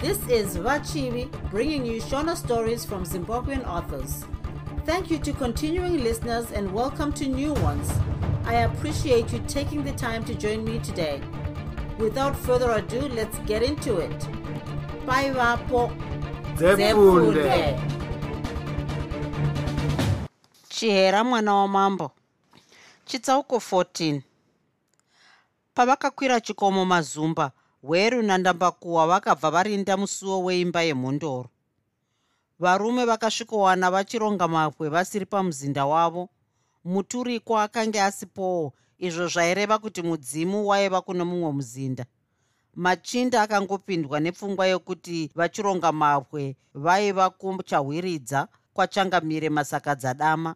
This is Vachivi bringing you Shona stories from Zimbabwean authors. Thank you to continuing listeners and welcome to new ones. I appreciate you taking the time to join me today. Without further ado, let's get into it. Bye, Vapo. Dzepfunde. chihera mwana wamambo chitsauko 14 pavakakwira chikomo mazumba hweru nandambakuhwa vakabva varinda musuwo weimba yemhondoro. Varume vakasvikowana vachironga mapwe vasiri pamuzinda wavo. Muturikwa akanga asipowo izvo zvaireva kuti mudzimu waiva kuno mumwe muzinda. Machinda akangopindwa nepfungwa yokuti vachironga mapwe vaiva kuchahwiridza kwachangamire masakadzadama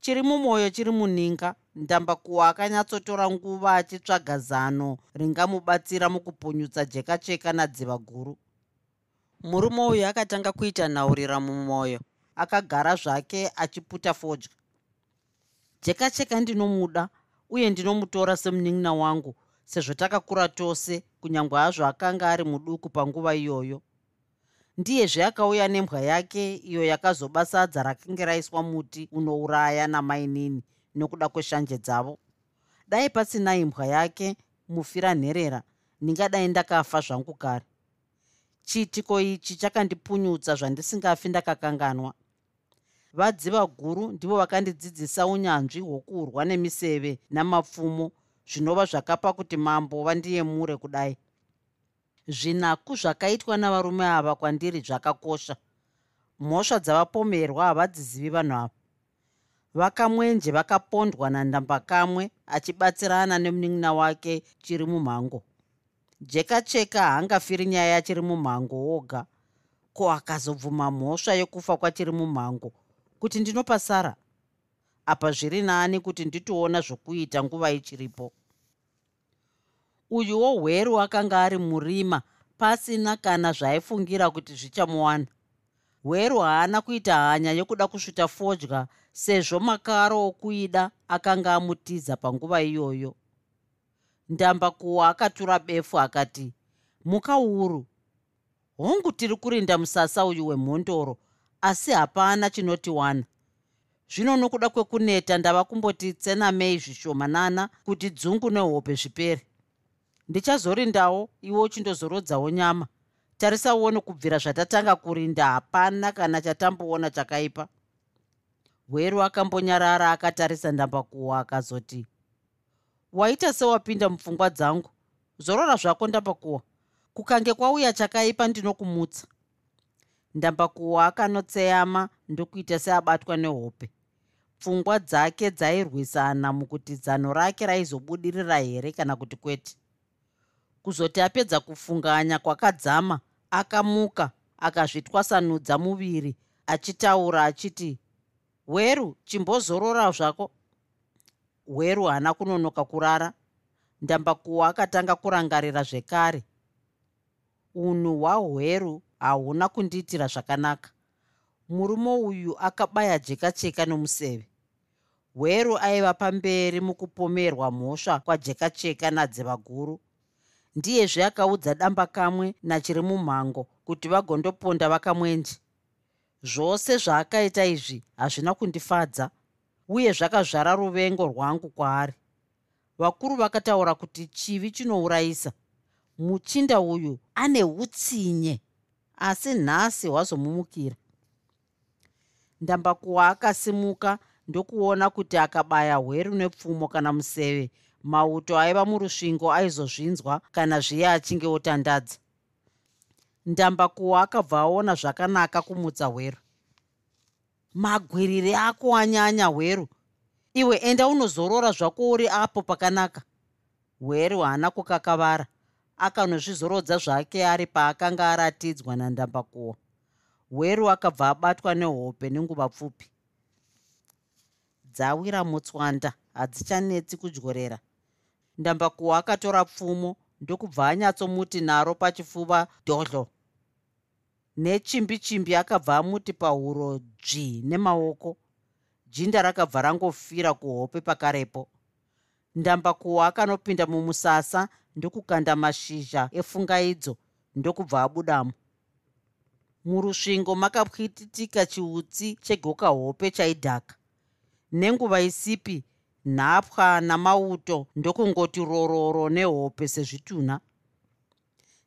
chiri mumwoyo chiri muninga ndambakuwa akanyatsotora nguva achitsvaga zano ringamubatsira mukupunyutsa jekacheka nadziva guru. Murume uyu akatanga kuita nhaurira mumwoyo akagara zvake achiputa fodya. Jekacheka ndinomuda uye ndinomutora semunin'ina wangu sezvo takakura tose kunyange hazvo akanga ari muduku panguva iyoyo. Ndiyezve akauya nembwa yake iyo yakazoba sadza rakange raiswa muti unouraya namainini nokuda kweshanje dzavo. Dai pasina imbwa yake mufira nherera ndingadai ndakafa zvangu kare. Chiitiko ichi chakandipunyutsa zvandisingafi ndakakanganwa. Vadziva guru ndivo vakandidzidzisa unyanzvi hwokurwa nemiseve namapfumo zvinova zvakapa kuti mambo vandiyemure kudai. Zvinaku zvakaitwa navarume ava kwandiri zvakakosha. Mhosva dzavapomerwa havadzizivi vanhu ava vakamwenje vakapondwa nandamba kamwe achibatsirana nemunin'ina wake chiri mumhango jekacheka haangafiri nyaya yachiri mumhango woga. Ko akazobvuma mhosva yokufa kwachiri mumhango kuti ndinopasara apa zviri nani kuti nditoona zvokuita nguva ichiripo? Uyuwo hweru akanga ari murima pasina kana zvaaifungira kuti zvichamuwana. Hweru haana kuita hanya yokuda kusvita fodya sezvo makaro okuida akanga amutiza panguva iyoyo. Ndambakuwa akatura befu akati muka uru. Hongu tiri kurinda musasa uyu wemhondoro asi hapana chinotiwana zvino nokuda kwekuneta ndava kumboti tsenamei zvishomanana kuti dzungu nehope zvipere. Ndichazorindawo iwe uchindozorodzawo nyama. Tarisauone kubvira zvatatanga kurinda hapana kana chatamboona chakaipa hweru akambonyarara akatarisa ndambakuwa akazoti waita sewapinda mupfungwa dzangu? Zorora zvako ndambakuwa. Kukange kwauya chakaipa ndinokumutsa. Ndambakuwa akanotseyama ndokuita seabatwa nehope. Pfungwa dzake dzairwisana mukuti zano rake raizobudirira here kana kuti kwete? Kuzoti apedza kufunganya kwakadzama akamuka akazvitwasanudza muviri achitaura achiti hweru chimbozorora zvako. Hweru haana kunonoka kurara. Ndambakuwa akatanga kurangarira zvekare. Unhu hwahweru hahuna kundiitira zvakanaka. Murume uyu akabaya jekacheka nomuseve. Hweru aiva pamberi mukupomerwa mhosva kwajekacheka nadziva guru. Ndiyezve akaudza damba kamwe nachiri mumhango kuti vagondoponda vakamwenje zvose zvaakaita izvi hazvina kundifadza uye zvakazvara ruvengo rwangu kwaari. Vakuru vakataura kuti chivi chinourayisa. Muchinda uyu ane utsinye asi nhasi hwazomumukira ndambakuwa akasimuka ndokuona kuti akabaya hweru nepfumo kana museve mauto aiva murusvingo aizozvinzwa kana zviye achinge otandadza ndambakuwa akabva aona zvakanaka kumutsa hweru. Magwiriri ako anyanya hweru. Iwe enda unozorora zvako uri apo pakanaka. Hweru haana kukakavara. Akanozvizorodza zvake ari paakanga aratidzwa nandambakuwa hweru akabva abatwa nehope nenguva pfupi. Dzawira mutswanda hadzichanetsi kudyorera ndambakuwa akatora pfumo ndokubva anyatsomuti naro pachifuva dhodlo nechimbi chimbi akabva amuti pahuro dzvi nemaoko. Jinda rakabva rangofira kuhope pakarepo. Ndambakuwa akanopinda mumusasa ndokukanda mashizha efungaidzo ndokubva abudamo. Murusvingo makapwititika chiutsi chegoka hope chaidhaka. Nenguva isipi nhapwa namauto ndokungoti rororo nehope sezvitunha.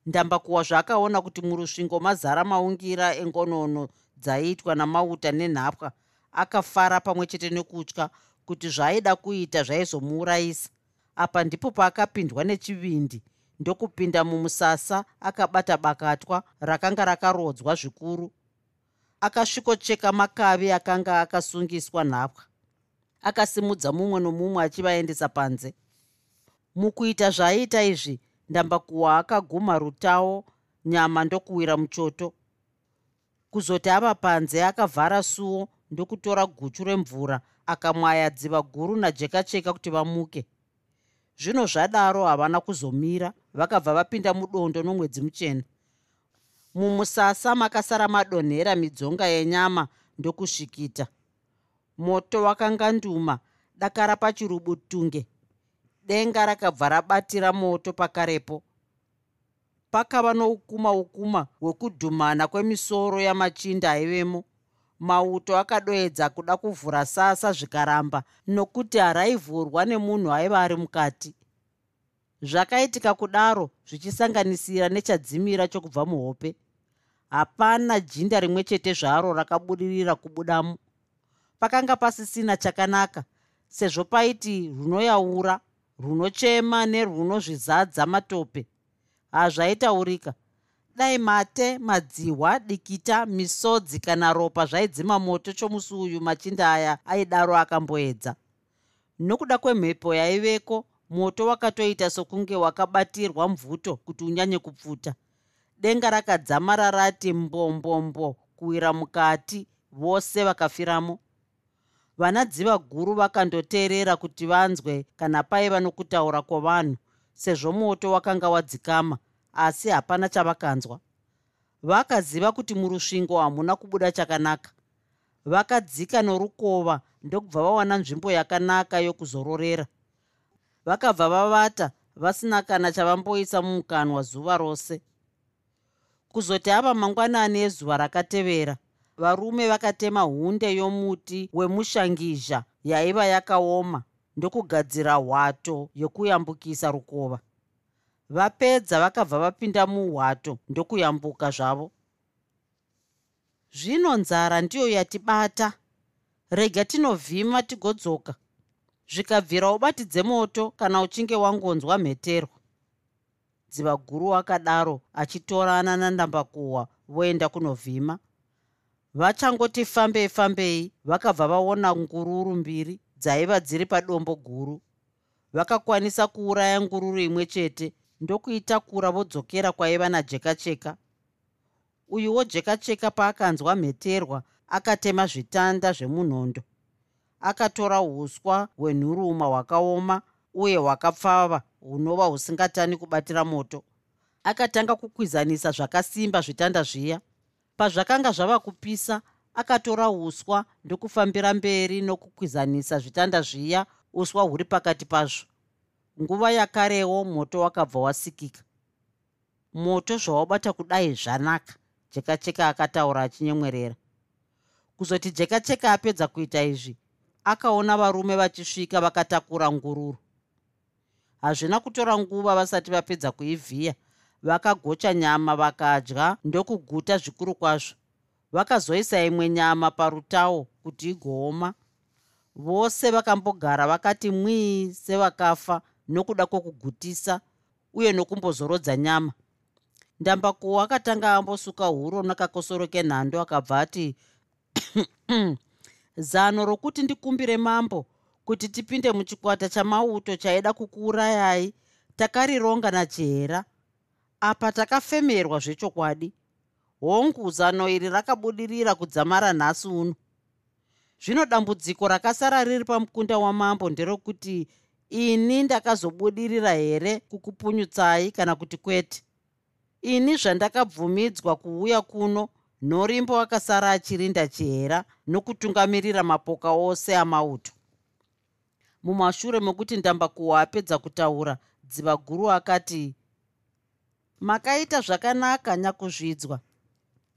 Ndambakuwa zvaakaona kuti murusvingo mazara maungira engonono dzaiitwa namauta nenhapwa akafara pamwe chete nekutya kuti zvaaida kuita zvaizomuurayisa. Apa ndipo paakapindwa nechivindi ndokupinda mumusasa akabata bakatwa rakanga rakarodzwa zvikuru. Akasvikocheka makavi akanga akasungiswa nhapwa akasimudza mumwe nomumwe achivaendesa panze. Mukuita zvaiita izvi ndambakuwa akaguma rutawo nyama ndokuwira muchoto. Kuzoti ava panze akavhara suo ndokutora guchu remvura akamwaya dziva guru najekacheka kuti vamuke. Zvino zvadaro havana kuzomira vakabva vapinda mudondo nomwedzi muchena. Mumusasa makasara madonhera midzonga yenyama ndokusvikita moto wakanganduma. Dakara pachirubutunge. Denga rakabva rabatira moto pakarepo. Pakava noukuma ukuma hwekudhumana kwemisoro yamachinda aivemo. Mauto akadoedza kuda kuvhura sasa zvikaramba nokuti haraivhurwa nemunhu aiva ari mukati. Zvakaitika kudaro zvichisanganisira nechadzimira chokubva muhope. Hapana jinda rimwe chete zvaro rakabudirira kubudamo pakanga pasisina chakanaka sezvo paiti runoyaura runochema nerunozvizadza matope. Hazvaitaurika. Dai mate madzihwa dikita misodzi kana ropa zvaidzima moto chomusi uyu machinda aya aidaro akamboedza. Nokuda kwemhepo yaiveko moto wakatoita sokunge wakabatirwa mvuto kuti unyanye kupfuta. Denga rakadzamara rati mbombombo kuwira mukati vose vakafiramo vanadziva guru vakandoteerera kuti vanzwe kana paiva nokutaura kwavanhu sezvo moto wakanga wadzikama asi hapana chavakanzwa. Vakaziva kuti murusvingo hamuna kubuda chakanaka. Vakadzika norukova ndokubva vawana nzvimbo yakanaka yokuzororera. Vakabva vavata vasina kana chavamboisa mumukanwa zuva rose. Kuzoti ava mangwanani ezuva rakatevera varume vakatema hunde yomuti wemushangizha yaiva yakaoma ndokugadzira hwato yokuyambukisa rukova. Vapedza vakabva vapinda muhwato ndokuyambuka zvavo. Zvino nzara ndiyo yatibata. Rega tinovhima tigodzoka. Zvikabvira ubatidze moto kana uchinge wangonzwa mheterwa. Dziva guru akadaro achitorana nandambakuhwa voenda kunovhima vachangoti fambei fambei vakabva vaona ngururu mbiri dzaiva dziri padombo guru. Vakakwanisa kuuraya ngururu imwe chete ndokuitakura vodzokera kwaiva najekacheka. Uyuwo jekacheka paakanzwa mheterwa akatema zvitanda zvemunhondo. Akatora uswa hwenhuruma hwakaoma uye hwakapfava hunova husingatani kubatira moto. Akatanga kukwizanisa zvakasimba zvitanda zviya pazvakanga zvava kupisa akatora uswa ndokufambira mberi nokukwizanisa zvitanda zviya uswa huri pakati pazvo. Nguva yakarewo moto wakabva wasikika. Moto zvawabata kudai zvanaka jekacheka akataura achinyemwerera. Kuzoti jekacheka apedza kuita izvi akaona varume vachisvika vakatakura ngururu. Hazvina kutora nguva vasati vapedza kuivhiya vakagocha nyama vakadya ndokuguta zvikuru kwazvo. Vakazoisa imwe nyama parutawo kuti igooma. Vose vakambogara vakati mwii sevakafa nokuda kwokugutisa uye nokumbozorodza nyama. Ndambakuwo akatanga ambosuka huro nakakosoro kenhando akabva ati zano rokuti ndikumbire mambo kuti tipinde muchikwata chamauto chaida kukuurayai takarironga najera apa takafemerwa zvechokwadi. Hongu zano iri rakabudirira kudzamara nhasi uno. Zvino dambudziko rakasara riri pamukunda wamambo nderokuti ini ndakazobudirira here kukupunyutsai kana kuti kwete? Ini zvandakabvumidzwa kuuya kuno nhorimbo akasara achirinda chihera nokutungamirira mapoka ose amauto. Mumashure mekuti ndambakuwa apedza kutaura dziva guru akati makaita zvakanaka nyakuzvidzwa.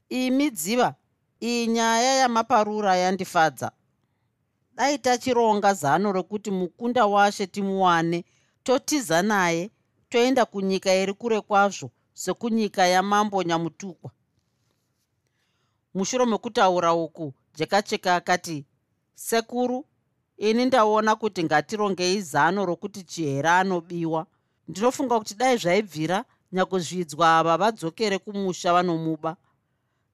Imi dziva iyi nyaya yamaparura yandifadza. Dai tachironga zano rokuti mukunda washe timuwane totiza naye toenda kunyika iri kure kwazvo sekunyika yamambo nyamutukwa. Mushure mekutaura uku jekacheka akati sekuru ini ndaona kuti ngatirongei zano rokuti chihera anobiwa. Ndinofunga kuti dai zvaibvira nyakuzvidzwa ava vadzokere kumusha vanomuba.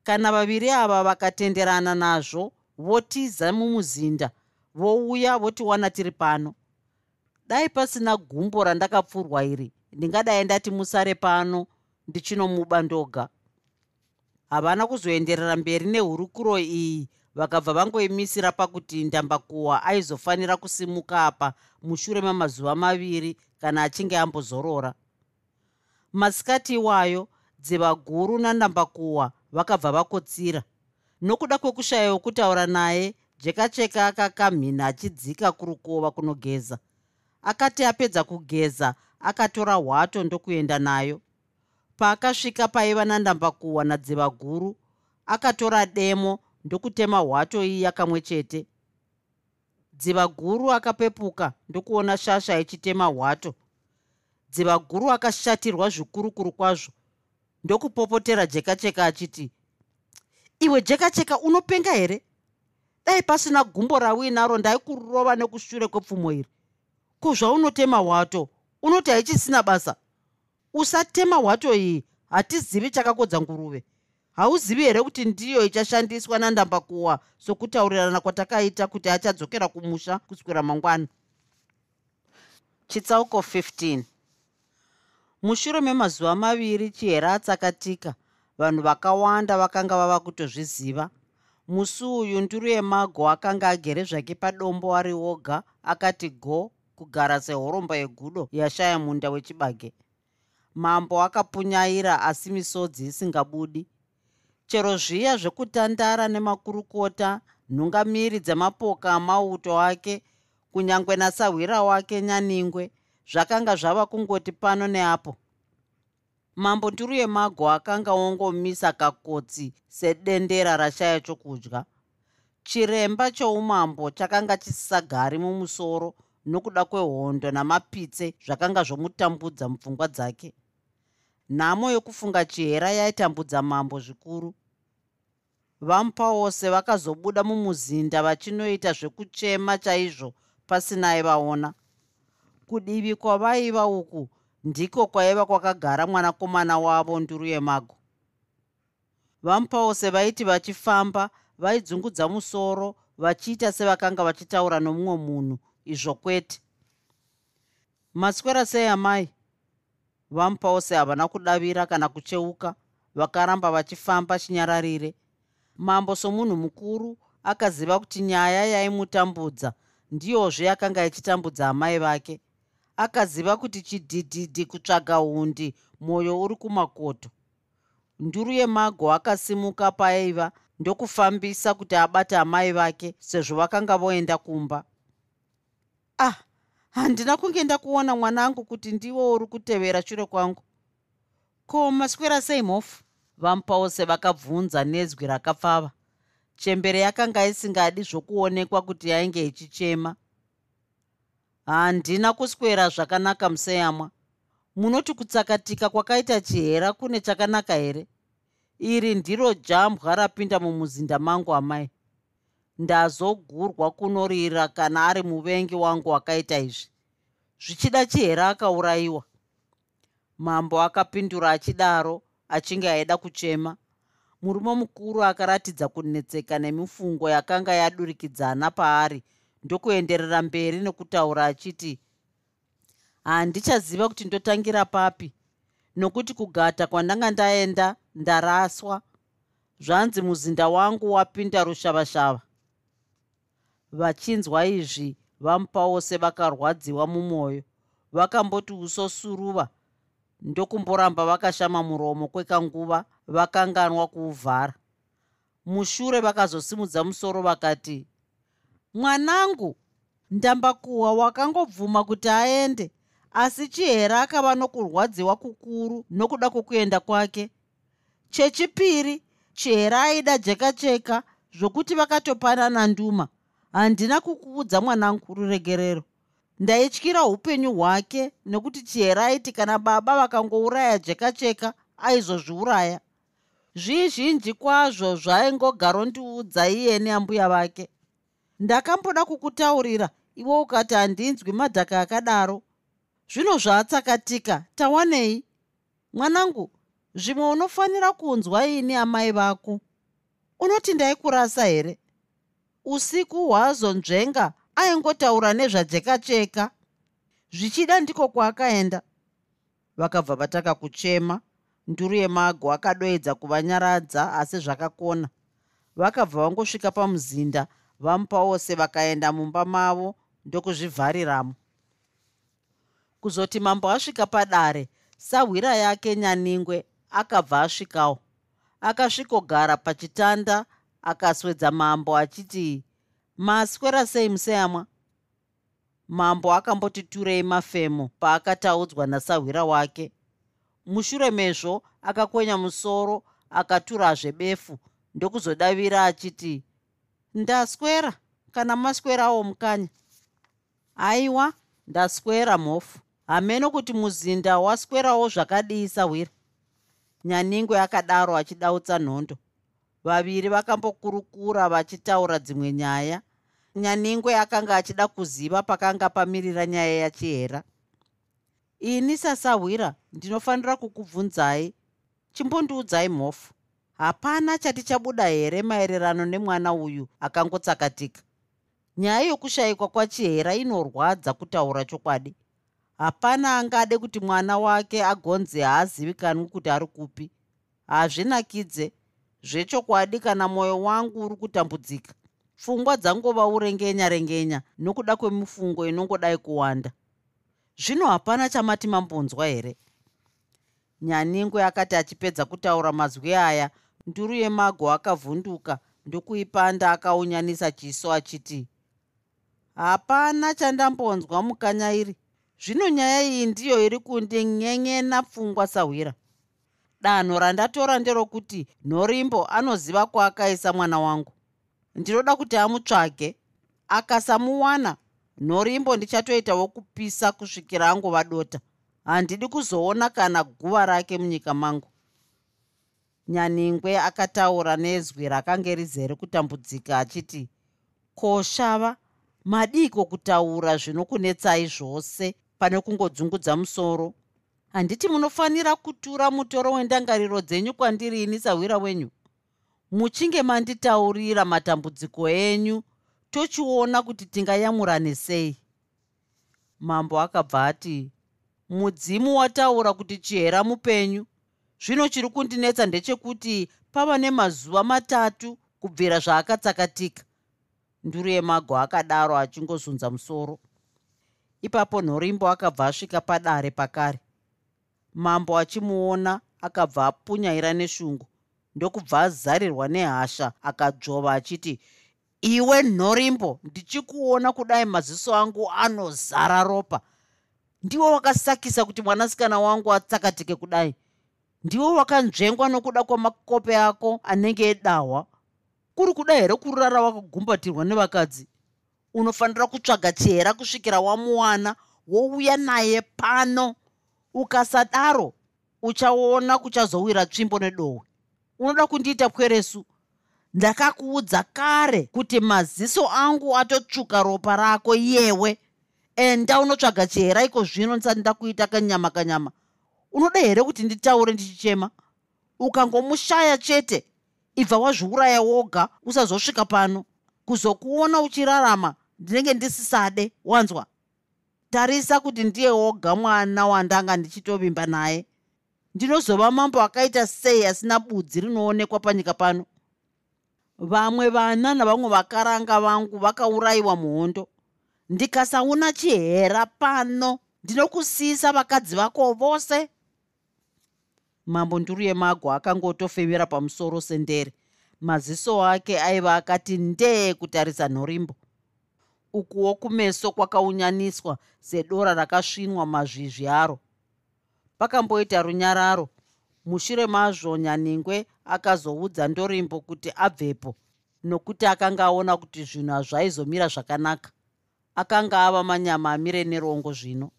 Kana vaviri ava vakatenderana nazvo votiza mumuzinda vouya votiwana tiri pano. Dai pasina gumbo randakapfurwa iri ndingadai ndati musare pano ndichinomuba ndoga. Havana kuzoenderera mberi nehurukuro iyi vakabva vangoimisira pakuti ndambakuhwa aizofanira kusimuka apa mushure mamazuva maviri kana achinge ambozorora masikati iwayo dziva guru nandambakuhwa vakabva vakotsira. Nokuda kwekushaya wekutaura naye jekacheka akakamhina achidzika kurukova kunogeza. Akati apedza kugeza akatora hwato ndokuenda nayo. Paakasvika paiva nandambakuhwa nadziva guru akatora demo ndokutema hwato iya kamwe chete. Dziva guru akapepuka ndokuona shasha ichitema hwato dziva guru akashatirwa zvikurukuru kwazvo. Ndokupopotera jekacheka achiti iwe jekacheka unopenga here? Dai pasina gumbo rauinaro ndaikurova nekushure kwepfumo iri. Ko zvaunotema hwato? Unoti haichisina basa? Usatema hwato iyi hatizivi chakakodza nguruve. Hauzivi here kuti ndiyo ichashandiswa nandambakuwa sokutaurirana kwatakaita kuti achadzokera kumusha kuswera mangwana? Chitsauko 15 mushure memazuva maviri chihera atsakatika vanhu vakawanda vakanga vava kutozviziva. Musi uyu nduru yemago akanga agere zvake padombo ari oga akati go kugara sehoromba yegudo yashaya munda wechibage. Mambo akapunyaira asi misodzi isingabudi. Chero zviya zvekutandara nemakurukota nhungamiri dzemapoka amauto ake kunyange nasahwira wake nyaningwe zvakanga zvava kungoti pano neapo. Mambo nduru yemago akanga wongomisa kakotsi sedendera rashaya chokudya. Chiremba choumambo chakanga chisisagari mumusoro nokuda kwehondo namapitse zvakanga zvomutambudza mupfungwa dzake. Nhamo yokufunga chihera yaitambudza mambo zvikuru. Vamupa wose vakazobuda mumuzinda vachinoita zvekuchema chaizvo pasinai vaona kudivi kwavaiva uku ndiko kwaiva kwakagara mwanakomana wavo nduru yemago. Vamupawose vaiti vachifamba vaidzungudza musoro vachiita sevakanga vachitaura nomumwe munhu izvo kwete. Maswera sei amai vamupawose havana kudavira kana kucheuka vakaramba vachifamba chinyararire. Mambo somunhu mukuru akaziva kuti nyaya yaimutambudza ndiyozve yakanga ichitambudza amai vake akaziva kuti chidhidhidhi kutsvaga hundi mwoyo uri kumakoto. Nduru yemago akasimuka paaiva ndokufambisa kuti abate amai vake sezvo vakanga voenda kumba. Ah handina kunge ndakuona mwanangu kuti ndiwo uri kutevera shure kwangu. Ko maswera sei mhofu? Vamupause vakabvunza nezwi rakapfava. Chembere yakanga isingadi zvokuonekwa kuti yainge ichichema handina kuswera zvakanaka museyamwa. Munoti kutsakatika kwakaita chihera kune chakanaka here? Iri ndiro jambwa rapinda mumuzinda mangu amai. Ndazogurwa kunorira kana ari muvengi wangu wakaita izvi. Zvichida chihera akaurayiwa. Mambo akapindura achidaro achinge aida kuchema. Murume mukuru akaratidza kunetseka nemifungo yakanga yadurikidzana paari ndokuenderera mberi nokutaura achiti handichaziva kuti ndotangira papi nokuti kugata kwandanga ndaenda ndaraswa. Zvanzi muzinda wangu wapinda rushavashava. Vachinzwa izvi vamupa wose vakarwadziwa mumwoyo. Vakamboti usosuruva ndokumboramba vakashama muromo kwekanguva vakanganwa kuuvhara. Mushure vakazosimudza musoro vakati mwanangu ndambakuhwa wakangobvuma kuti aende asi chihera akava nokurwadziwa kukuru nokuda kwokuenda kwake. Chechipiri chihera aida jeka cheka zvokuti vakatopanana nduma. Handina kukuudza mwanangu ruregerero. Ndaityira upenyu hwake nokuti chihera aiti kana baba vakangouraya jeka cheka aizozviuraya. Zvizhinji kwazvo zvaingogarondiudza iye neambuya vake ndakamboda kukutaurira. Iwe ukati handinzwi madhaka akadaro. Zvino zvaatsakatika tawanei mwanangu zvimwe unofanira kunzwa ini amai vako? Unoti ndaikurasa here? Usiku hwazonzvenga aingotaura nezvajekacheka zvichida ndiko kwaakaenda. Vakabva vataka kuchema nduru yemago akadoedza kuvanyaradza asi zvakakona. Vakabva vangosvika pamuzinda vamupa wose vakaenda mumba mavo ndokuzvivhariramo. Kuzoti mambo asvika padare sahwira yake nyaningwe akabva asvikawo. Akasvikogara pachitanda akaswedza mambo achiti maswera sei museyamwa? Mambo akamboti turei mafemo paakataudzwa nasahwira wake. Mushure mezvo akakwenya musoro akaturazve befu ndokuzodavira achiti ndaswera kana maswerawo mukanya aiwa ndaswera mhofu. Hameno kuti muzinda waswerawo zvakadii sahwira nyaningwe akadaro achidautsa nhondo. Vaviri vakambokurukura vachitaura dzimwe nyaya. Nyaningwe akanga achida kuziva pakanga pamirira nyaya yachihera. Ini sasahwira ndinofanira kukubvunzai. Chimbondiudzai mhofu hapana chati chabuda here maererano nemwana uyu akangotsakatika? Nyaya yokushayikwa kwachihera inorwadza kutaura chokwadi. Hapana angade kuti mwana wake agonzi haazivikanwi kuti ari kupi. Hazvinakidze. Zvechokwadi kana mwoyo wangu uri kutambudzika pfungwa dzangova urengenya rengenya nokuda kwemifungo inongodai kuwanda. Zvino hapana chamati mambonzwa here? Nyaningwe akati achipedza kutaura mazwi aya nduru yemago akavhunduka. Ndokuipanda akaunyanisa chiso achiti hapana chandambonzwa mukanya iri. Zvino nyaya iyi ndiyo iri kundinyenyena pfungwa sahwira. Danho randatora nderokuti nhorimbo anoziva kwaakaisa mwana wangu. Ndinoda kuti amutsvage akasamuwana nhorimbo ndichatoitawo kupisa kusvikira angova dota handidi kuzoona kana guva rake munyika mangu nyaningwe akataura nezwi rakange rizere kutambudzika achiti koshava madiko kutaura zvinokunetsai zvose pane kungodzungudza musoro? Handiti munofanira kutura mutoro wendangariro dzenyu kwandiri ini sahwira wenyu? Muchinge manditaurira matambudziko enyu tochiona kuti tingayamurane sei mambo akabva ati mudzimu wataura kuti chihera mupenyu zvino chiri kundinetsa ndechekuti pava nemazuva matatu kubvira zvaakatsakatika. Nduru yemago akadaro achingozunza musoro. Ipapo nhorimbo akabva asvika padare pakare. Mambo achimuona akabva apunyaira neshungu. Ndokubva azarirwa nehasha akadzvova achiti iwe nhorimbo ndichikuona kudai maziso angu anozara ropa. Ndiwo wakasakisa kuti mwanasikana wangu atsakatike kudai ndiwo wakanzvengwa nokuda kwamakope ako anenge edahwa kuri kuda here kurara wakagumbatirwa nevakadzi? Unofanira kutsvaga chihera kusvikira wamuwana wouya naye pano. Ukasadaro uchaona kuchazowira tsvimbo nedohwe unoda kundiita kweresu ndakakuudza kare kuti maziso angu atotsvuka ropa rako yewe enda unotsvaga chihera iko zvino ndisati ndakuita kanyama kanyama unoda here kuti nditaure ndichichema? Ukangomushaya chete ibva wazviuraya woga usazosvika pano kuzokuona uchirarama ndinenge ndisisade wanzwa? Tarisa kuti ndiye woga mwana wandanga ndichitovimba naye. Ndinozova mambo akaita sei asina budzi rinoonekwa panyika pano? Vamwe vana navamwe vakaranga vangu vakaurayiwa muhondo. Ndikasauna chihera pano. Ndinokusisa vakadzi vako vose mambo nduru yemago akangotofemera pamusoro sendere. Maziso ake aiva akati ndee kutarisa nhorimbo. Ukuwo kumeso kwakaunyaniswa sedora rakasvinwa mazvizvi aro. Pakamboita runyararo mushure mazvo nyaningwe akazoudza ndorimbo kuti abvepo nokuti akanga aona kuti zvinhu hazvaizomira zvakanaka. Akanga ava manyama amire nerongo zvino.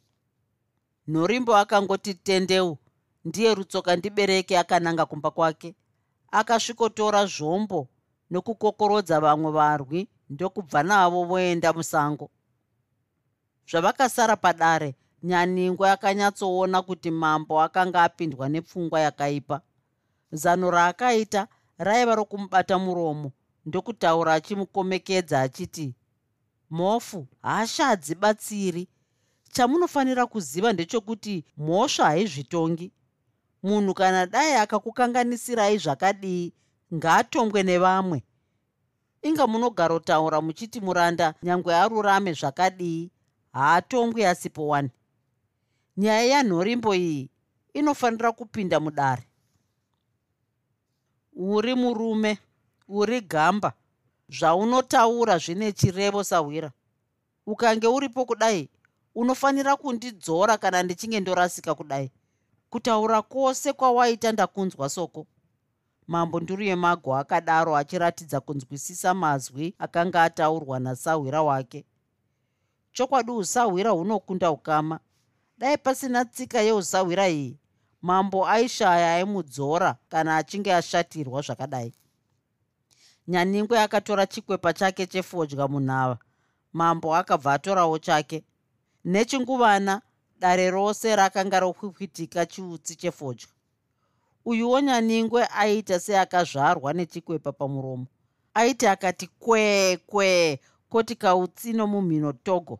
Nhorimbo akangoti tendeu ndiye rutsoka ndibereke akananga kumba kwake. Akasvikotora zvombo nokukokorodza vamwe varwi ndokubva navo voenda musango. Zvavakasara padare nyaningwe akanyatsoona kuti mambo akanga apindwa nepfungwa yakaipa. Zano raakaita raiva rokumubata muromo ndokutaura achimukomekedza achiti mhofu hasha hadzibatsiri chamunofanira kuziva ndechekuti mhosva haizvitongi munhu kana dai akakukanganisirai zvakadii ngaatongwe nevamwe. Inga munogarotaura muchiti muranda nyange arurame zvakadii haatongwi asipo wani nyaya yanhorimbo iyi inofanira kupinda mudare. Uri murume uri gamba zvaunotaura zvine chirevo sahwira. Ukange uripo kudai unofanira kundidzora kana ndichinge ndorasika kudai kutaura kwose kwawaita ndakunzwa soko. Mambo nduru yemago akadaro achiratidza kunzwisisa mazwi akanga ataurwa nasahwira wake. Chokwadi usahwira hunokunda ukama. Dai pasina tsika yeusahwira iyi mambo aishaya aimudzora kana achinge ashatirwa zvakadai. Nyaningwe akatora chikwepa chake chefodya munhava. Mambo akabva atorawo chake. Nechinguvana dare rose rakanga rokwikwitika chiutsi chefodya. Uyuwo nyaningwe aiita seakazvarwa nechikwepa pamuromo. Aiti akati kwee kwee koti kautsino mumhino togo.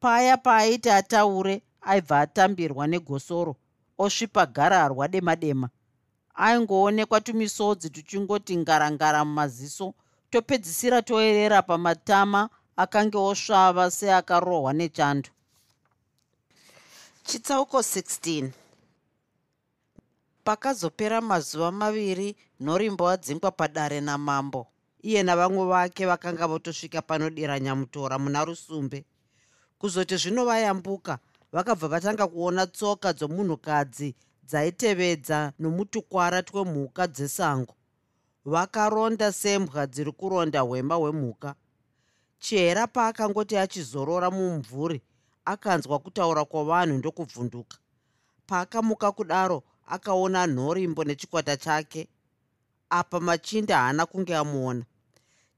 Paya paaiti ataure aibva atambirwa negosoro osvipa gararwa dema dema aingoonekwa tumisodzi tuchingoti ngarangara mumaziso topedzisira toerera pamatama akange osvava seakarohwa nechando chitsauko 16 pakazopera mazuva maviri nhorimbo adzingwa padare namambo. Iye navamwe vake vakanga votosvika panodira nyamutora muna rusumbe. Kuzoti zvino vayambuka vakabva vatanga kuona tsoka dzomunhukadzi dzaitevedza nomutukwara twemhuka dzesango. Vakaronda sembwa dziri kuronda hwema hwemhuka chera paakangoti achizorora mumvuri akanzwa kutaura kwavanhu ndokubvunduka paakamuka kudaro akaona nhorimbo nechikwata chake. Apa machinda haana kunge amuona.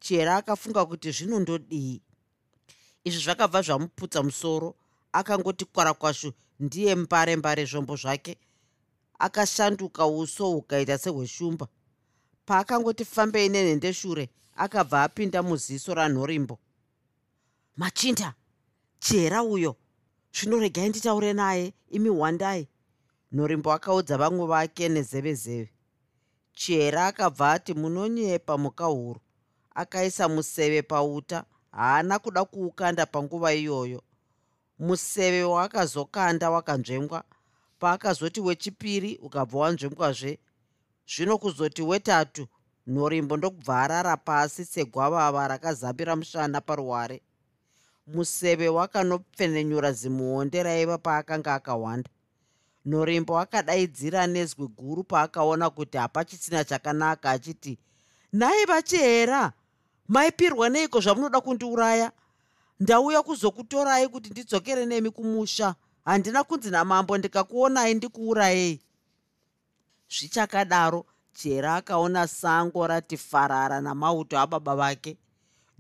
Chera akafunga kuti zvinondodii izvi zvakabva zvamuputsa musoro. Akangoti kwarakwashu ndiye mbare mbare zvombo zvake. Akashanduka uso hukaita sehweshumba. Paakangoti fambei nenhendeshure akabva apinda muziso ranhorimbo. Machinda chera uyo. Zvino regai nditaure naye imi hwandai nhorimbo akaudza vamwe vake nezevezeve chera akabva ati munonyepa muka huru. Akaisa museve pauta haana kuda kuukanda panguva iyoyo. Museve waakazokanda wakanzvengwa. Paakazoti wechipiri ukabva wanzvengwazve. Zvino kuzoti wetatu nhorimbo ndokubva arara pasi segwavava rakazambira mushana paruware museve wakanopfenenyura zimuonde raiva paakanga akahwanda nhorimbo akadaidzira nezwi guru paakaona kuti hapachisina chakanaka achiti nhai vachihera maipirwa neiko zvamunoda kundiuraya? Ndauya kuzokutorai kuti ndidzokere nemi kumusha. Handina kunzi namambo ndikakuonai ndikuurayei. Zvichakadaro jera akaona sango rati farara namauto ababa vake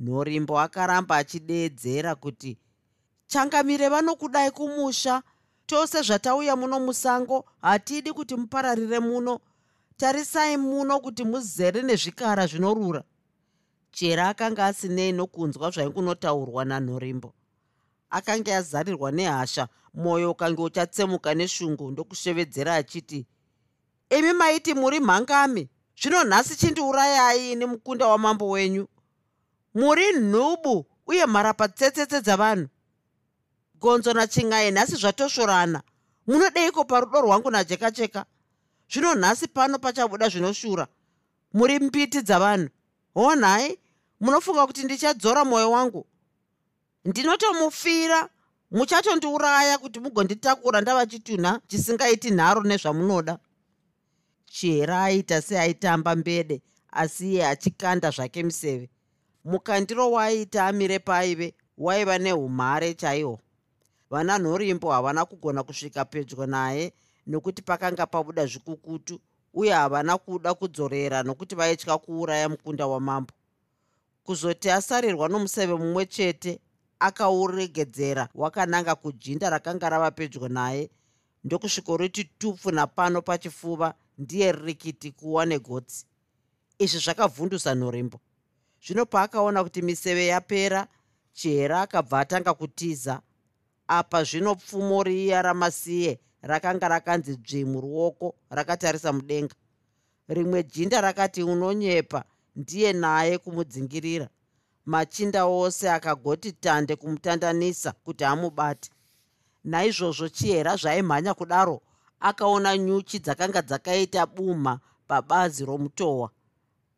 nhorimbo akaramba achideedzera kuti changamire vanokudai kumusha. Tose zvatauya muno musango hatidi kuti mupararire muno. Tarisai muno kuti muzere nezvikara zvinorura. Jera akanga asinei nokunzwa zvaingunotaurwa nanhorimbo. Akanga azarirwa nehasha mwoyo ukange uchatsemuka neshungu ndokushevedzera achiti imi maiti muri mhangami. Zvino nhasi chindiurayai nemukunda wamambo wenyu muri nhubu uye mharapatsetsetse dzavanhu. Gonzo nachingai nhasi zvatosvorana. Munodeiko parudo rwangu najekacheka? Zvino nhasi pano pachabuda zvinoshura muri mbiti dzavanhu. Honhai munofunga kuti ndichadzora mwoyo wangu. Ndinotomufira muchatondiuraya kuti mugonditakura ndava chitunha chisingaiti nharo nezvamunoda. Chihera aita seaitamba mbede asi iye achikanda zvake miseve mukandiro waaita amire paive waiva neumhare chaihwo vana nhorimbo havana kugona kusvika pedyo naye nokuti pakanga pabuda zvikukutu uye havana kuda kudzorera nokuti vaitya kuuraya mukunda wamambo. Kuzoti asarirwa nomuseve mumwe chete akauregedzera wakananga kujinda rakanga rava pedyo naye ndokusvikoriti tupfu napano pachifuva ndiye ririkiti kuwa negotsi. Izvi zvakavhundusa nhorimbo zvino paakaona kuti miseve yapera chihera akabva atanga kutiza apa zvino pfumo riya ramasiye rakanga rakanzi dzvi muruoko rakatarisa mudenga. Rimwe jinda rakati unonyepa ndiye naye kumudzingirira. Machinda ose akagoti tande kumutandanisa kuti amubate. Naizvozvo chihera zvaimhanya kudaro akaona nyuchi dzakanga dzakaita bumha pabazi romutohwa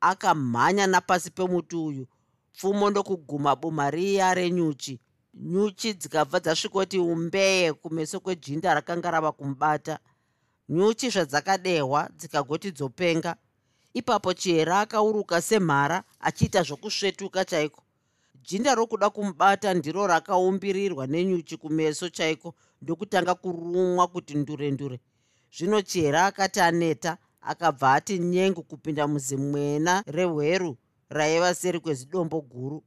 akamhanya napasi pemuti uyu. Pfumo ndokuguma bumha riya renyuchi. Nyuchi dzikabva dzasvikoti umbeye kumeso kwejinda rakanga rava kumubata. Nyuchi zvadzakadehwa dzikagoti dzopenga. Ipapo chihera akauruka semhara achiita zvokusvetuka chaiko. Jinda rokuda kumubata ndiro rakaumbirirwa nenyuchi kumeso chaiko ndokutanga kurumwa kuti ndure ndure zvino chihera akati aneta akabva ati nyengu kupinda muzimwena rehweru raiva seri kwezidombo guru.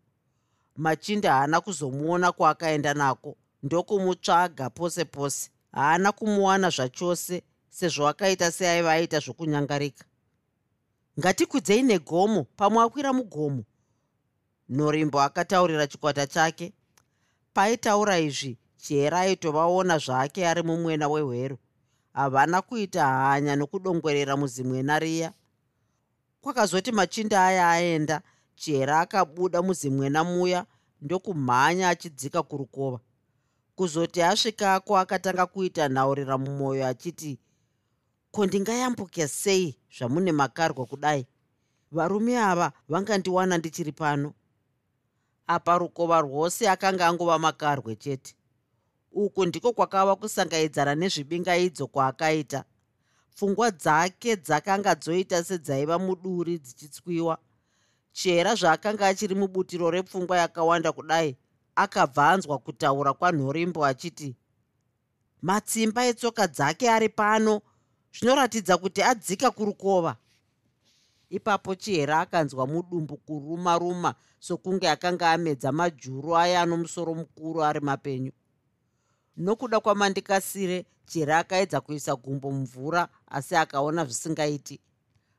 Machinda haana kuzomuona kwaakaenda nako. Ndokumutsvaga pose pose. Haana kumuwana zvachose sezvo akaita seaiva aita zvokunyangarika. Ngatikwidzei negomo pamwe akwira mugomo. Nhorimbo akataurira chikwata chake. Paitaura izvi chihera aitovaona zvake ari mumwena wehweru havana kuita hanya nokudongwerera muzimwena riya. Kwakazoti machinda aya aenda chihera akabuda muzimwena muya ndokumhanya achidzika kurukova. Kuzoti asvikako akatanga kuita nhaurira mumwoyo achiti ko ndingayambuke sei zvamune makarwa kudai? Varume ava vangandiwana ndichiri pano. Apa rukova rwose akanga angova makarwe chete uku ndiko kwakava kusangaidzana nezvibingaidzo kwaakaita. Pfungwa dzake dzakanga dzoita sedzaiva muduri dzichitswiwa. Chera zvaakanga achiri mubutiro repfungwa yakawanda kudai akabva anzwa kutaura kwanhorimbo achiti matsimba etsoka dzake ari pano zvinoratidza kuti adzika kurukova. Ipapo chihera akanzwa mudumbu kuruma ruma sokunge akanga amedza majuru aya anomusoro mukuru ari mapenyu nokuda kwamandikasire chihera akaedza kuisa gumbo mumvura asi akaona zvisingaiti.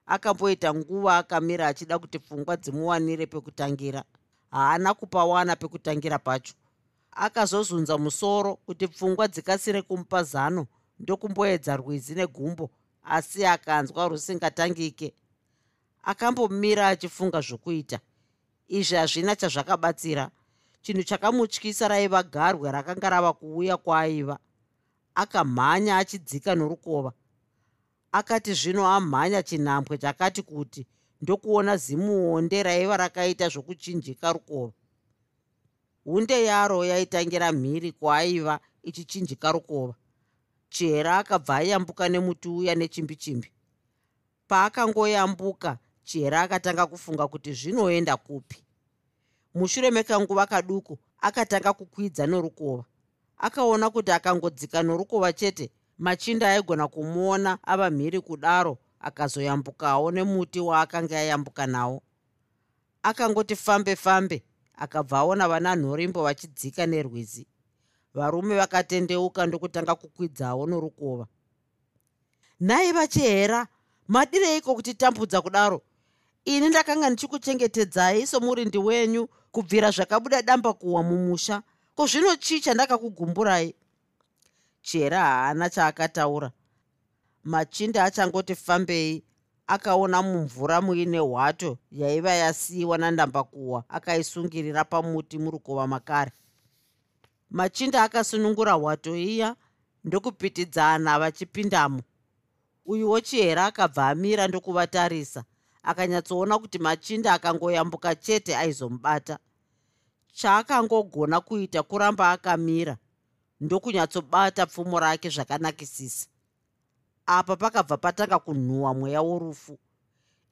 Akamboita nguva akamira achida kuti pfungwa dzimuwanire pekutangira. Haana kupawana pekutangira pacho. Akazozunza musoro kuti pfungwa dzikasire kumupa zano ndokumboedza rwizi negumbo asi akanzwa rusingatangike akambomira achifunga zvokuita. Izvi hazvina chazvakabatsira chinhu chakamutyisa raiva garwe rakanga rava kuuya kwaaiva akamhanya achidzika norukova. Akati zvino amhanya chinhambwe chakati kuti ndokuona zimuonde raiva rakaita zvokuchinjika rukova. Hunde yaro yaitangira mhiri kwaaiva ichichinjika rukova. Chihera akabva ayambuka nemuti uya nechimbi chimbi paakangoyambuka chihera akatanga kufunga kuti zvinoenda kupi mushure mekanguva kaduku akatanga kukwidza norukova. Akaona kuti akangodzika norukova chete machinda aigona kumuona ava mhiri kudaro akazoyambukawo nemuti waakanga ayambuka nawo. Akangoti fambe fambe akabva aona vana nhorimbo vachidzika nerwizi. Varume vakatendeuka ndokutanga kukwidzawo norukova. Nhai vachihera madireiko kutitambudza kudaro? Ini ndakanga ndichikuchengetedzai somurindi wenyu kubvira zvakabuda damba kuwa mumusha. Ko zvino chii chandakakugumburai chihera haana chaakataura. Machinda achangoti fambei. Akaona mumvura muine hwato yaiva yasiyiwa nandambakuhwa akaisungirira pamuti murukova makare. Machinda akasunungura hwato iya ndokupitidzana vachipindamo. Uyuwo chihera akabva amira ndokuvatarisa. Akanyatsoona kuti machinda akangoyambuka chete aizomubata chaakangogona kuita kuramba akamira ndokunyatsobata pfumo rake zvakanakisisa. Apa pakabva patanga kunhuhwa mweya worufu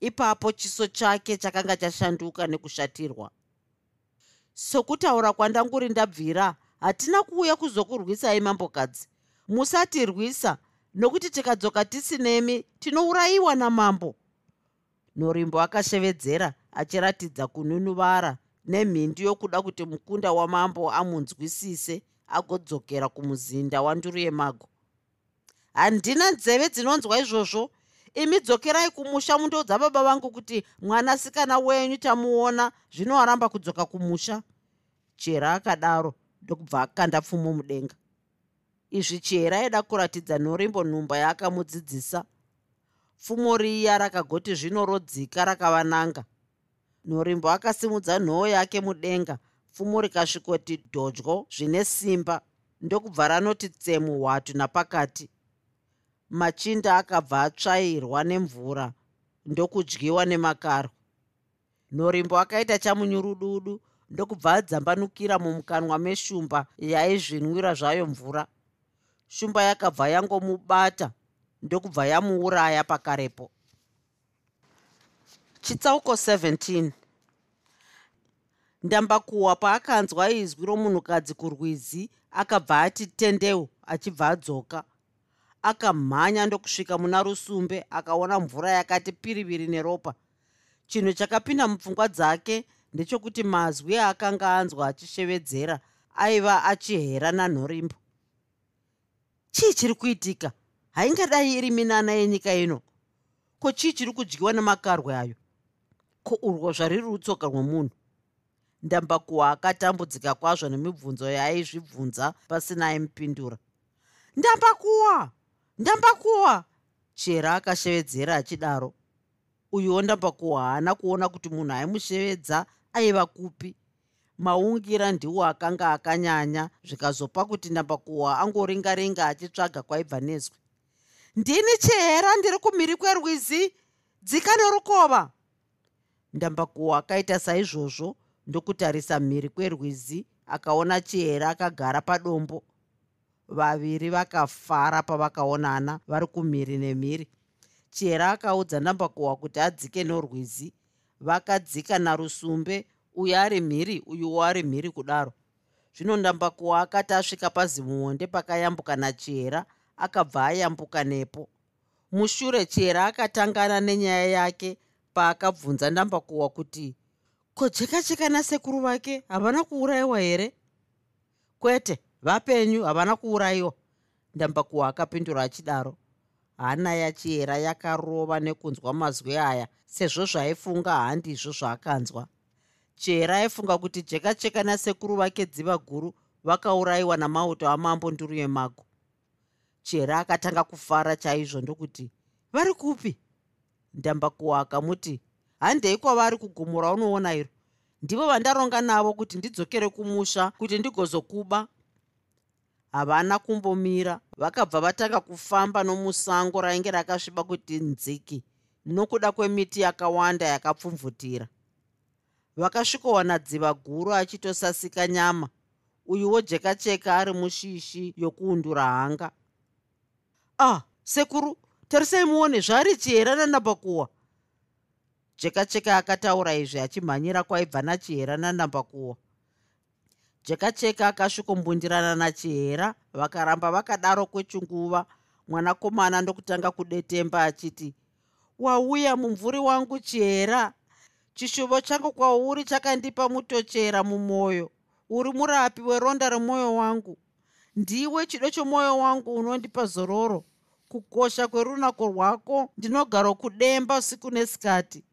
ipapo chiso chake chakanga chashanduka nekushatirwa. Sokutaura kwandanguri ndabvira hatina kuuya kuzokurwisai mambokadzi. Musatirwisa nokuti tikadzoka tisinemi tinourayiwa namambo. Norimbo akashevedzera achiratidza kununuvara nemhindu yokuda kuti mukunda wamambo amunzwisise agodzokera kumuzinda wanduru yemago. Handina nzeve dzinonzwa izvozvo. Imi dzokerai kumusha mundoudza baba vangu kuti mwanasikana wenyu tamuona zvino aramba kudzoka kumusha. Chera akadaro ndokubva akanda pfumo mudenga. Izvi chera aida kuratidza norimbo nhumba yaakamudzidzisa. Pfumo riya rakagoti zvino rodzika rakavananga norimbo akasimudza nhoo yake mudenga. Pfumo rikasvikoti dhodyo zvine simba. Ndokubva ranoti tsemu hwatu napakati. Machinda akabva atsvairwa nemvura ndokudyiwa nemakarwa norimbo akaita chamunyurududu ndokubva adzambanukira mumukanwa meshumba yaizvinwira zvayo mvura. Shumba yakabva yangomubata ndokubva yamuuraya pakarepo chitsauko 17 ndambakuhwa paakanzwa izwi romunhukadzi kurwizi akabva ati tendeu achibva adzoka. Akamhanya ndokusvika muna rusumbe akaona mvura yakati piriviri neropa. Chinhu chakapinda mupfungwa dzake ndechokuti mazwi aakanga anzwa achishevedzera aiva achihera nanhorimbo. Chii chiri kuitika? Haingadai iri minana yenyika ino? Ko chii chiri kudyiwa nemakarwe ayo ko urwo zvariri rutsoka rwomunhu. Ndambakuhwa akatambudzika kwazvo nemibvunzo yaaizvibvunza pasina aimupindura. Ndambakuhwa ndambakuhwa chera akashevedzera achidaro. Uyuwo ndambakuhwa haana kuona kuti munhu aimushevedza aiva kupi. Maungira ndiwo akanga akanyanya zvikazopa kuti ndambakuhwa angoringaringa achitsvaga kwaibva nezwi. Ndini chihera ndiri kumhiri kwerwizi dzika norukova ndambakuhwa akaita saizvozvo ndokutarisa mhiri kwerwizi akaona chihera akagara padombo. Vaviri vakafara pavakaonana vari kumhiri nemhiri. Chihera akaudza ndambakuhwa kuti adzike norwizi. Vakadzika narusumbe uyo ari mhiri uyuwo ari mhiri kudaro. Zvino ndambakuhwa akati asvika pazimuonde pakayambuka nachihera akabva ayambuka nepo. Mushure chihera akatangana nenyaya yake paakabvunza ndambakuhwa kuti ko jeka cheka nasekuru vake havana kuurayiwa here? Kwete vapenyu havana kuurayiwa ndambakuhwa akapindura achidaro. Hana yachiyera yakarova nekunzwa mazwi aya sezvo zvaaifunga handizvo zvaakanzwa. Chera aifunga kuti jeka cheka nasekuru vake dziva guru vakaurayiwa namauto amambo nduru yemago. Chera akatanga kufara chaizvo ndokuti vari kupi ndambakuhwa akamuti handei kwavari kugomo raunoona iro? Ndivo vandaronga navo kuti ndidzokere kumusha kuti ndigozokuba. Havana kumbomira vakabva vatanga kufamba nomusango rainge rakasviba kuti nziki nokuda kwemiti yakawanda yakapfumvutira. Vakasvikowana dziva guru achitosasika nyama uyuwo jekacheka ari mushishi yokuundura hanga. Ah sekuru tarisai muone zvaari chihera nanambakuwa jekacheka akataura izvi achimhanyira kwaibva nachihera nanambakuwa jekacheka akasvikombundirana nachihera vakaramba vakadaro kwechinguva mwanakomana ndokutanga kudetemba achiti wauya mumvuri wangu chihera chishuvo changu kwauri chakandipa mutochera mumwoyo uri murapi weronda remwoyo wangu? Ndiwe chido chomwoyo wangu unondipa zororo kukosha kwerunako rwako. Ndinogara kudemba usiku nesikati.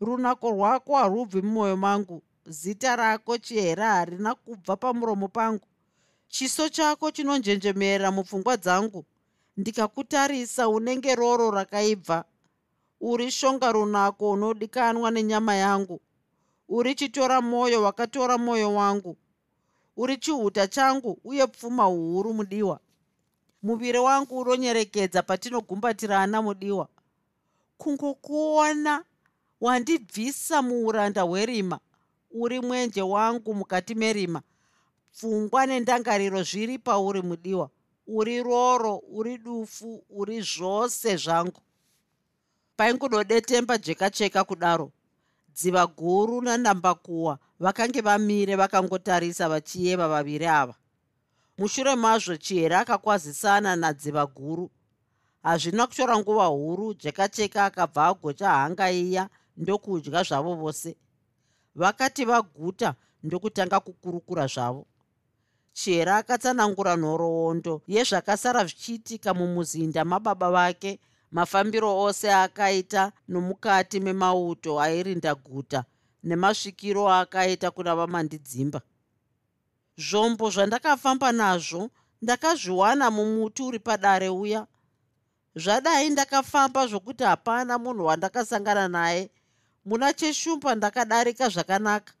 Runako rwako harubvi mumwoyo mangu. Zita rako chihera harina kubva pamuromo pangu. Chiso chako chinonjenjemera mupfungwa dzangu. Ndikakutarisa unenge roro rakaibva. Uri shonga runako unodikanwa nenyama yangu. Uri chitora mwoyo wakatora mwoyo wangu. Uri chihuta changu uye pfuma huru mudiwa muviri wangu unonyerekedza patinogumbatirana mudiwa. Kungokuona wandibvisa muuranda hwerima uri mwenje wangu mukati merima. Pfungwa nendangariro zviri pauri mudiwa uri roro uri dufu uri zvose zvangu. Paingudodetemba jekacheka kudaro dziva guru nandambakuwa vakange vamire vakangotarisa vachiyeva vaviri ava mushure mazvo chihere akakwazisana nadziva guru. Hazvina kutora nguva huru jekacheka akabva agocha hanga iya ndokudya zvavo vose. Vakati vaguta ndokutanga kukurukura zvavo. Chihere akatsanangura nhoroondo yezvakasara zvichiitika mumuzinda mababa vake mafambiro ose akaita nomukati memauto airinda guta nemasvikiro akaita kuna vamandidzimba zvombo zvandakafamba nazvo ndakazviwana mumuti uri padare uya. Zvadai ndakafamba zvokuti hapana munhu wandakasangana naye. Muna cheshumba ndakadarika zvakanaka.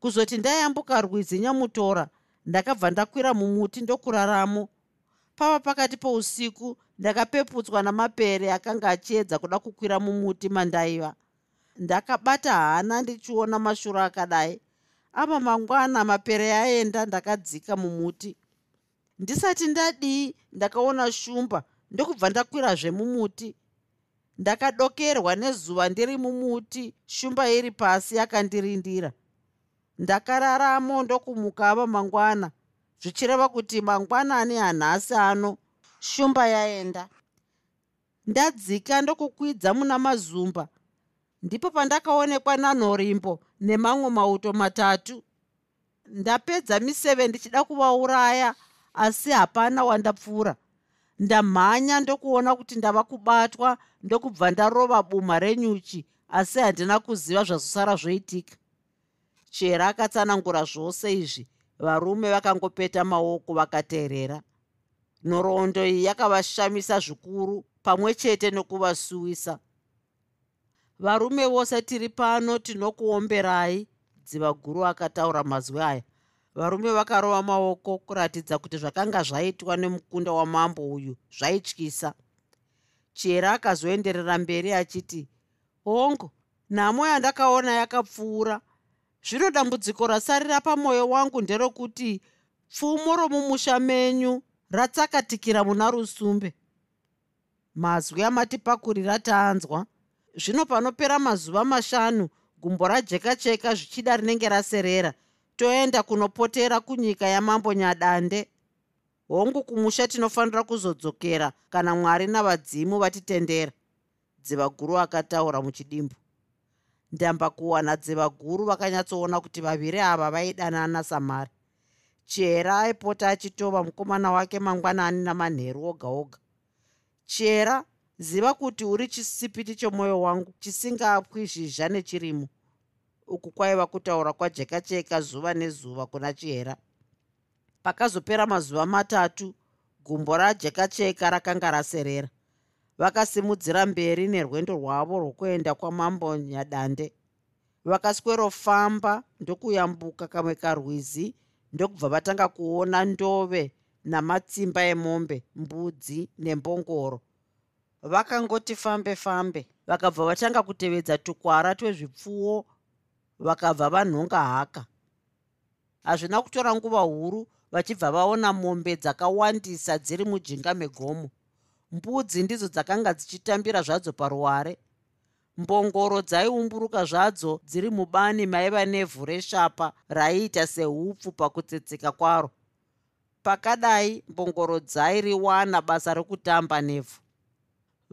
Kuzoti ndayambuka rwizi nyamutora ndakabva ndakwira mumuti ndokuraramo. Pava pakati pousiku ndakapeputswa namapere akanga achiedza kuda kukwira mumuti mandaiva. Ndakabata hana ndichiona mashuro akadai apa mangwana mapere aenda ndakadzika mumuti. Ndisati ndadii ndakaona shumba ndokubva ndakwirazve mumuti. Ndakadokerwa nezuva ndiri mumuti shumba iri pasi yakandirindira ndakararamo ndokumuka ava mangwana zvichireva kuti mangwanani hanhasi ano shumba yaenda. Ndadzika ndokukwidza muna mazumba ndipo pandakaonekwa nanhorimbo nemamwe mauto matatu. Ndapedza miseve ndichida kuvauraya asi hapana wandapfuura. Ndamhanya ndokuona kuti ndava kubatwa ndokubva ndarova buma renyuchi asi handina kuziva zvazosara zvoitika. Chera akatsanangura zvose izvi varume vakangopeta maoko vakateerera. Nhoroondo iyi yakavashamisa zvikuru pamwe chete nokuvasuwisa varume vose tiri pano tinokuomberai dziva guru akataura mazwi aya. Varume vakarova maoko kuratidza kuti zvakanga zvaitwa nemukunda wamambo uyu zvaityisa. Chiera akazoenderera mberi achiti hongu nhamo yandakaona yakapfuura. Zvino dambudziko rasarira pamwoyo wangu nderokuti pfumo romumusha menyu ratsakatikira muna rusumbe. Mazwi amatipakurira taanzwa zvino panopera mazuva mashanu gumbo rajekacheka zvichida rinenge raserera. Toenda kunopotera kunyika yamambo nyadande. Hongu kumusha tinofanira kuzodzokera kana mwari navadzimu vatitendera. Dziva guru akataura muchidimbu. Ndamba kuwana dziva guru vakanyatsoona kuti vaviri ava vaidanana samari. Chera aipota achitova mukomana wake mangwanani namanheru oga oga chera ziva kuti uri chisipiti chomwoyo wangu chisingapwi zhizha nechirimo. Uku kwaiva kutaura kwajekacheka zuva nezuva kuna chihera. Pakazopera mazuva matatu gumbo rajekacheka rakanga raserera. Vakasimudzira mberi nerwendo rwavo rwokuenda kwamambo nyadande. Vakaswerofamba ndokuyambuka kamwe karwizi ndokubva vatanga kuona ndove namatsimba emombe mbudzi nembongoro vakangoti fambe fambe. Vakabva vatanga kutevedza tukwara twezvipfuwo vakabva vanhonga haka. Hazvina kutora nguva huru vachibva vaona mombe dzakawandisa dziri mujinga megomo. Mbudzi ndidzo dzakanga dzichitambira zvadzo paruware. Mbongoro dzaiumburuka zvadzo dziri mubani maiva nevhu reshapa raiita seupfu pakutsetseka kwaro. Pakadai mbongoro dzairiwana basa rokutamba nevhu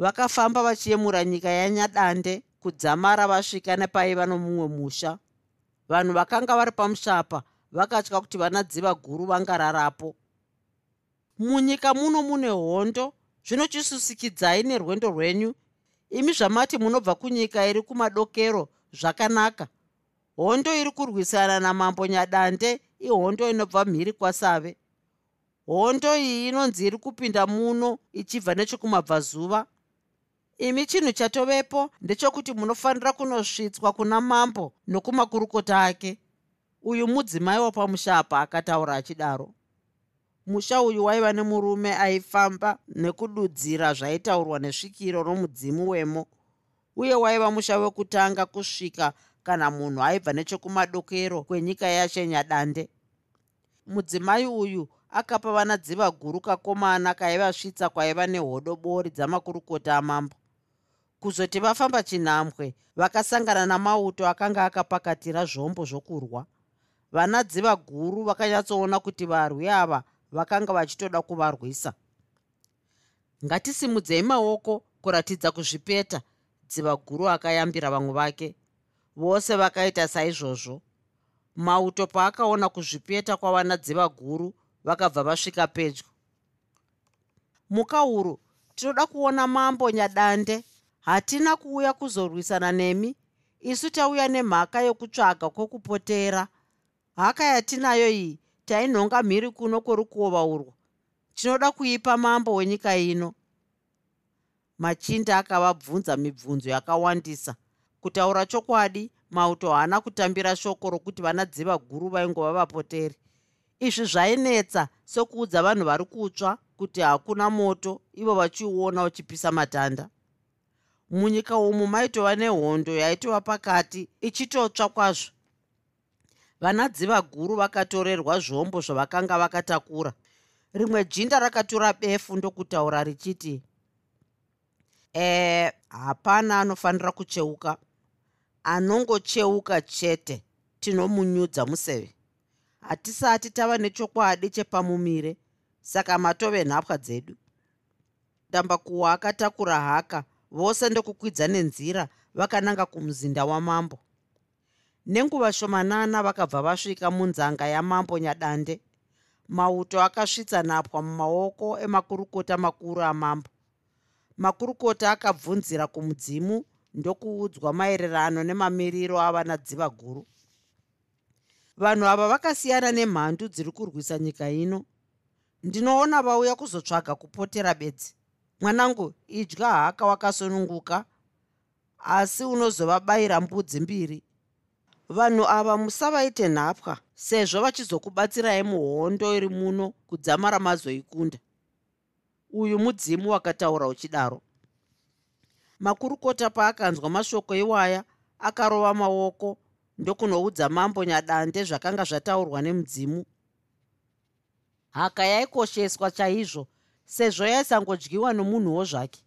vakafamba vachiyemura nyika yanyadande kudzamara vasvika nepaiva nomumwe musha. Vanhu vakanga vari pamushapa vakatya kuti vanadziva guru vangararapo. Munyika muno mune hondo zvinochisusikidzai nerwendo rwenyu. Imi zvamati munobva kunyika iri kumadokero zvakanaka. Hondo iri kurwisana namambo nyadande ihondo inobva mhiri kwasave. Hondo iyi inonzi iri kupinda muno ichibva nechekumabvazuva imi chinhu chatovepo ndechokuti munofanira kunosvitswa kuna mambo nokumakurukota ake. Uyu mudzimai wapamushapa akataura achidaro. Musha uyu waiva nemurume aifamba nekududzira zvaitaurwa nesvikiro nomudzimu wemo uye waiva musha wekutanga kusvika kana munhu aibva nechekumadokero kwenyika yashenyadande mudzimai uyu akapa vana dziva guru kakomana kaivasvitsa kwaiva nehodobori dzamakurukota amambo kuzoti vafamba chinhambwe vakasangana namauto akanga akapakatira zvombo zvokurwa. Vana dziva guru vakanyatsoona kuti varwi ava vakanga vachitoda kuvarwisa. Ngatisimudzei maoko kuratidza kuzvipeta dziva guru akayambira vamwe vake. Vose vakaita saizvozvo. Mauto paakaona kuzvipeta kwavana dziva guru vakabva vasvika pedyo. Mukauru tinoda kuona mambo nyadande hatina kuuya kuzorwisana nemi. Isu tauya nemhaka yokutsvaga kwokupotera. Haka yatinayo iyi tainhonga mhiri kuno kworukova urwo tinoda kuipa mambo wenyika ino. Machinda akavabvunza mibvunzo yakawandisa. Kutaura chokwadi mauto haana kutambira shoko rokuti vana dziva guru vaingova vapoteri. Izvi zvainetsa sokuudza vanhu vari kutsva kuti hakuna moto ivo vachiuona uchipisa matanda munyika umu maitova nehondo yaitova pakati ichitotsva kwazvo. Vana dziva guru vakatorerwa zvombo zvavakanga vakatakura. Rimwe jinda rakatora befu ndokutaura richiti e hapana anofanira kucheuka. Anongocheuka chete tinomunyudza museve. Hatisati tava nechokwadi chepamumire saka matove nhapwa dzedu. Dambakuwa akatakura haka vose ndokukwidza nenzira vakananga kumuzinda wamambo. Nenguva shomanana vakabva vasvika munzanga yamambo nyadande mauto akasvitsa nhapwa mumaoko emakurukota makuru amambo. Makurukota akabvunzira kumudzimu ndokuudzwa maererano nemamiriro avana dziva guru vanhu ava vakasiyana nemhandu dziri kurwisa nyika ino. Ndinoona vauya kuzotsvaga kupotera bedzi mwanangu idya haka wakasununguka asi unozovabayira mbudzi mbiri. Vanhu ava musavaite nhapwa sezvo vachizokubatsirai muhondo iri muno kudzama ramazoikunda. Uyu mudzimu wakataura uchidaro. Makurukota paakanzwa mashoko iwaya akarova maoko ndokunoudza mambo nyadande zvakanga zvataurwa nemudzimu. Haka yaikosheswa chaizvo sezvo yaisangodyiwa nomunhuwo zvake.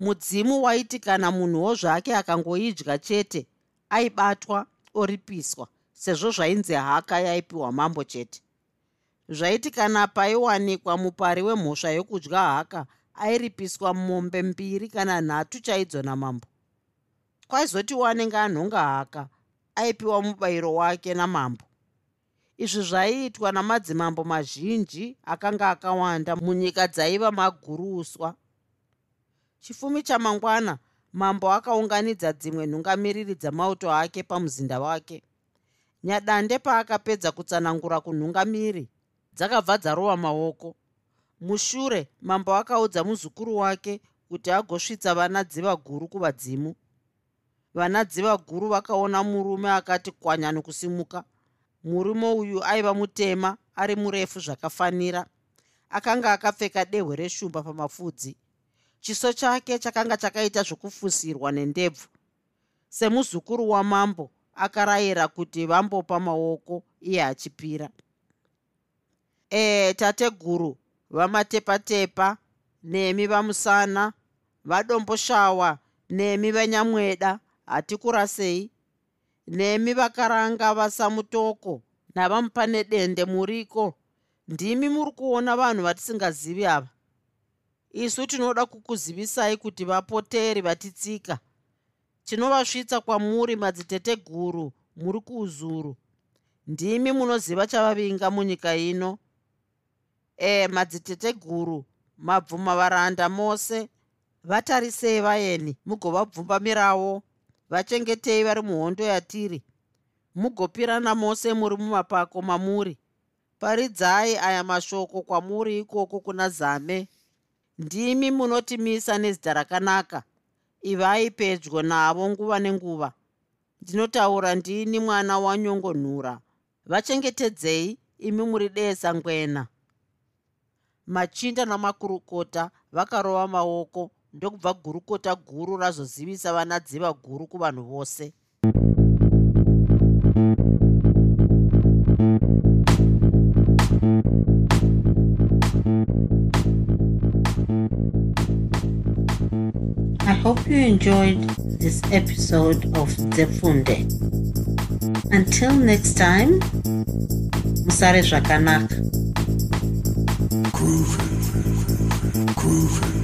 Mudzimu waiti kana munhuwo zvake akangoidya chete aibatwa oripiswa sezvo zvainzi haka yaipiwa mambo chete. Zvaiti kana paiwanikwa mupari wemhosva yokudya haka airipiswa mombe mbiri kana nhatu chaidzo namambo. Kwaizoti wanenge anhonga haka aipiwa mubayiro wake namambo izvi zvaiitwa namadzimambo mazhinji akanga akawanda munyika dzaiva maguruswa. Chifumi chamangwana mambo akaunganidza dzimwe nhungamiriri dzamauto ake pamuzinda wake. Nyadande paakapedza kutsanangura kunhungamiri dzakabva dzarova maoko. Mushure mambo akaudza muzukuru wake kuti agosvitsa vana dziva guru kuvadzimu. Vana dziva guru vakaona murume akati kwanya nokusimuka murume uyu aiva mutema ari murefu zvakafanira. Akanga akapfeka dehwe reshumba pamapfudzi. Chiso chake chakanga chakaita zvokufusirwa nendebvu. Semuzukuru wamambo akarayira kuti vambopa maoko iye achipira. E tateguru vamatepatepa nemi vamusana vadomboshawa nemi vanyamweda hatikurasei nemi vakaranga vasamutoko navamupane dende muriko. Ndimi muri kuona vanhu vatisingazivi ava. Isu tinoda kukuzivisai kuti vapoteri vatitsika. Tinovasvitsa kwamuri madziteteguru muri kuuzuru. Ndimi munoziva chavavinga munyika ino. E madziteteguru mabvuma varanda mose vatarisei vaeni mugovabvumbamirawo vachengetei vari muhondo yatiri. Mugopirana mose muri mumapako mamuri. Paridzai aya mashoko kwamuri ikoko kuna zame. Ndimi munotimisa nezita rakanaka. Ivai pedyo navo nguva nenguva. Ndinotaura ndini mwana wanyongonhura vachengetedzei imi muri desa ngwena. Machinda namakurukota vakarova maoko ndokubva gurukota guru razozivisa vanadziva guru kuvanhu vose I hope you enjoyed this episode of Zefunde. Until next time, musare zvakanaka. Groove. Groove.